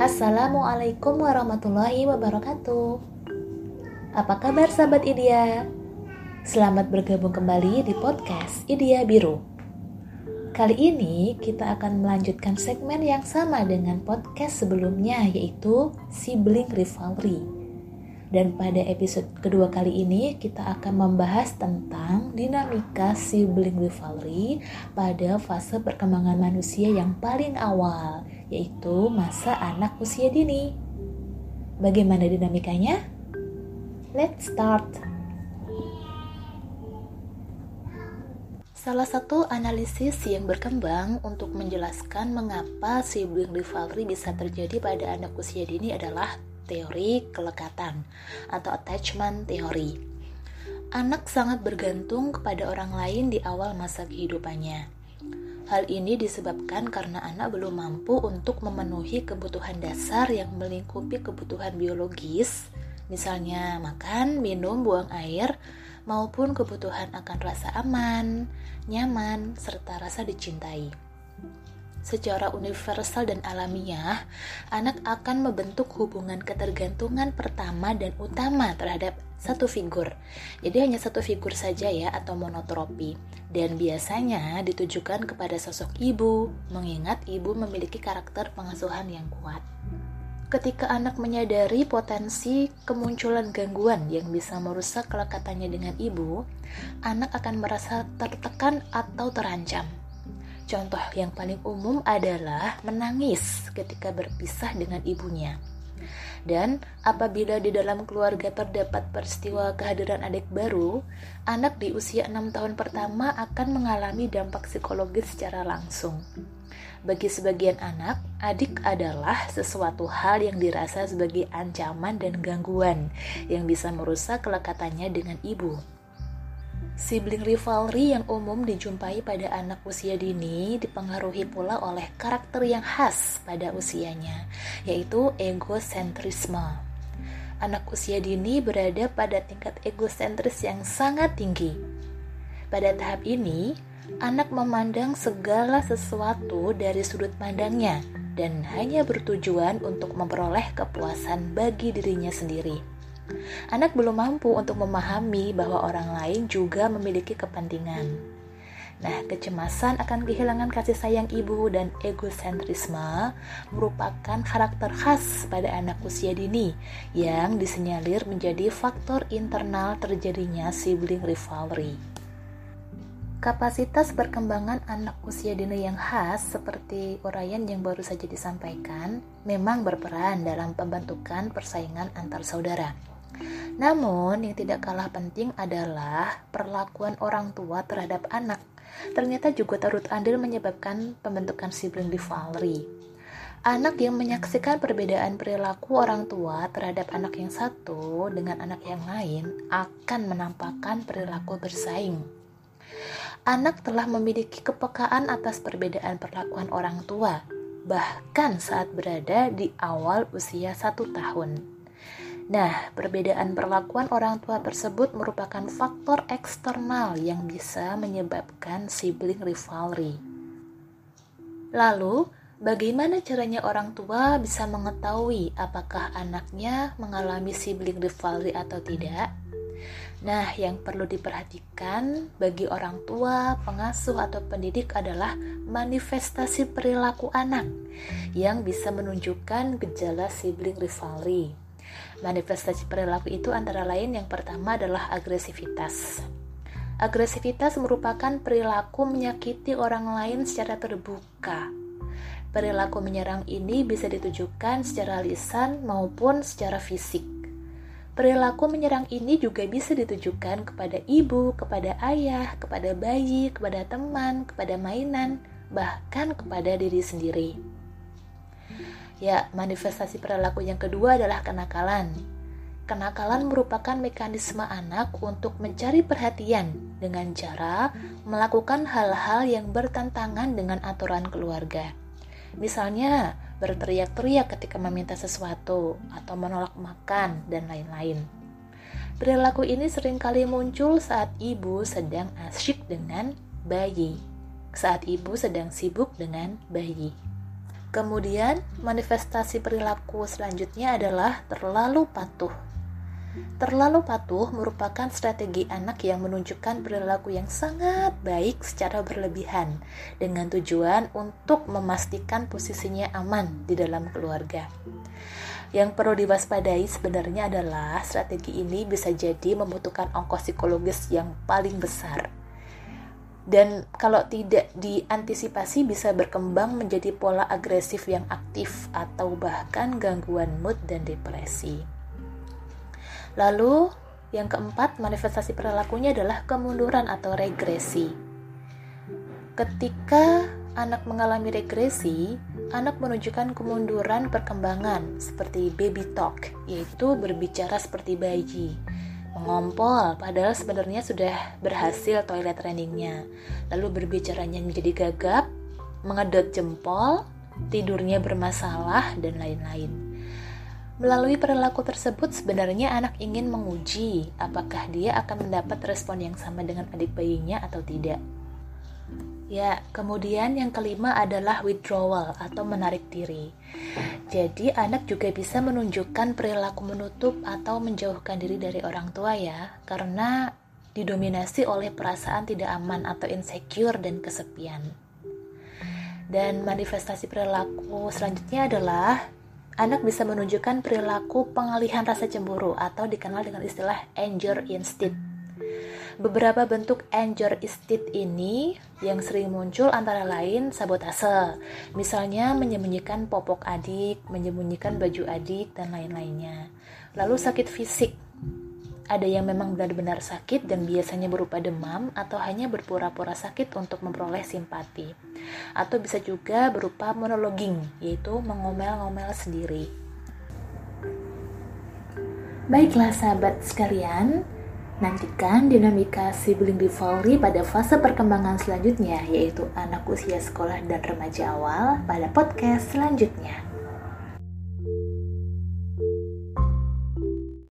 Assalamualaikum warahmatullahi wabarakatuh. Apa kabar sahabat Idia? Selamat bergabung kembali di podcast Idia Biru. Kali ini kita akan melanjutkan segmen yang sama dengan podcast sebelumnya yaitu Sibling Rivalry. Dan pada episode kedua kali ini kita akan membahas tentang dinamika sibling rivalry pada fase perkembangan manusia yang paling awal, yaitu masa anak usia dini. Bagaimana dinamikanya? Let's start. Salah satu analisis yang berkembang untuk menjelaskan mengapa sibling rivalry bisa terjadi pada anak usia dini adalah teori kelekatan atau attachment theory. Anak sangat bergantung kepada orang lain di awal masa kehidupannya. Hal ini disebabkan karena anak belum mampu untuk memenuhi kebutuhan dasar yang melingkupi kebutuhan biologis, misalnya makan, minum, buang air, maupun kebutuhan akan rasa aman, nyaman, serta rasa dicintai. Secara universal dan alamiah, anak akan membentuk hubungan ketergantungan pertama dan utama terhadap satu figur. Jadi hanya satu figur saja ya atau monotropi. Dan biasanya ditujukan kepada sosok ibu, mengingat ibu memiliki karakter pengasuhan yang kuat. Ketika anak menyadari potensi kemunculan gangguan yang bisa merusak kelekatannya dengan ibu, anak akan merasa tertekan atau terancam Contoh yang paling umum adalah menangis ketika berpisah dengan ibunya. Dan apabila di dalam keluarga terdapat peristiwa kehadiran adik baru, anak di usia 6 tahun pertama akan mengalami dampak psikologis secara langsung. Bagi sebagian anak, adik adalah sesuatu hal yang dirasa sebagai ancaman dan gangguan yang bisa merusak kelekatannya dengan ibu. Sibling rivalry yang umum dijumpai pada anak usia dini dipengaruhi pula oleh karakter yang khas pada usianya, yaitu egosentrisme. Anak usia dini berada pada tingkat egosentris yang sangat tinggi. Pada tahap ini, anak memandang segala sesuatu dari sudut pandangnya dan hanya bertujuan untuk memperoleh kepuasan bagi dirinya sendiri. Anak belum mampu untuk memahami bahwa orang lain juga memiliki kepentingan. Nah, kecemasan akan kehilangan kasih sayang ibu dan egosentrisme merupakan karakter khas pada anak usia dini yang disenyalir menjadi faktor internal terjadinya sibling rivalry. Kapasitas perkembangan anak usia dini yang khas seperti uraian yang baru saja disampaikan memang berperan dalam pembentukan persaingan antar saudara. Namun, yang tidak kalah penting adalah perlakuan orang tua terhadap anak. Ternyata juga turut andil menyebabkan pembentukan sibling rivalry. Anak yang menyaksikan perbedaan perilaku orang tua terhadap anak yang satu dengan anak yang lain akan menampakkan perilaku bersaing. Anak telah memiliki kepekaan atas perbedaan perlakuan orang tua, bahkan saat berada di awal usia satu tahun. Nah, perbedaan perlakuan orang tua tersebut merupakan faktor eksternal yang bisa menyebabkan sibling rivalry. Lalu, bagaimana caranya orang tua bisa mengetahui apakah anaknya mengalami sibling rivalry atau tidak? Nah, yang perlu diperhatikan bagi orang tua, pengasuh, atau pendidik adalah manifestasi perilaku anak yang bisa menunjukkan gejala sibling rivalry. Manifestasi perilaku itu antara lain yang pertama adalah agresivitas. Agresivitas merupakan perilaku menyakiti orang lain secara terbuka. Perilaku menyerang ini bisa ditujukan secara lisan maupun secara fisik. Perilaku menyerang ini juga bisa ditujukan kepada ibu, kepada ayah, kepada bayi, kepada teman, kepada mainan, bahkan kepada diri sendiri. Ya, manifestasi perilaku yang kedua adalah kenakalan. Kenakalan merupakan mekanisme anak untuk mencari perhatian dengan cara melakukan hal-hal yang bertentangan dengan aturan keluarga. Misalnya, berteriak-teriak ketika meminta sesuatu atau menolak makan dan lain-lain. Perilaku ini sering kali muncul saat ibu sedang asyik dengan bayi, saat ibu sedang sibuk dengan bayi. Kemudian, manifestasi perilaku selanjutnya adalah terlalu patuh. Terlalu patuh merupakan strategi anak yang menunjukkan perilaku yang sangat baik secara berlebihan dengan tujuan untuk memastikan posisinya aman di dalam keluarga. Yang perlu diwaspadai sebenarnya adalah strategi ini bisa jadi membutuhkan ongkos psikologis yang paling besar dan kalau tidak diantisipasi bisa berkembang menjadi pola agresif yang aktif atau bahkan gangguan mood dan depresi. Lalu, yang keempat, manifestasi perilakunya adalah kemunduran atau regresi. Ketika anak mengalami regresi, anak menunjukkan kemunduran perkembangan seperti baby talk, yaitu berbicara seperti bayi mengompol padahal sebenarnya sudah berhasil toilet trainingnya lalu berbicaranya menjadi gagap mengedot jempol tidurnya bermasalah dan lain-lain. Melalui perilaku tersebut sebenarnya anak ingin menguji apakah dia akan mendapat respon yang sama dengan adik bayinya atau tidak Ya, kemudian yang kelima adalah withdrawal atau menarik diri. Jadi, anak juga bisa menunjukkan perilaku menutup atau menjauhkan diri dari orang tua ya, karena didominasi oleh perasaan tidak aman atau insecure dan kesepian. Dan manifestasi perilaku selanjutnya adalah anak bisa menunjukkan perilaku pengalihan rasa cemburu atau dikenal dengan istilah anger instinct Beberapa bentuk anger instinct ini yang sering muncul antara lain sabotase, misalnya menyembunyikan popok adik, menyembunyikan baju adik, dan lain-lainnya. Lalu sakit fisik, ada yang memang benar-benar sakit dan biasanya berupa demam atau hanya berpura-pura sakit untuk memperoleh simpati. Atau bisa juga berupa monologing, yaitu mengomel-ngomel sendiri. Baiklah sahabat sekalian, Nantikan dinamika sibling rivalry pada fase perkembangan selanjutnya, yaitu anak usia sekolah dan remaja awal pada podcast selanjutnya.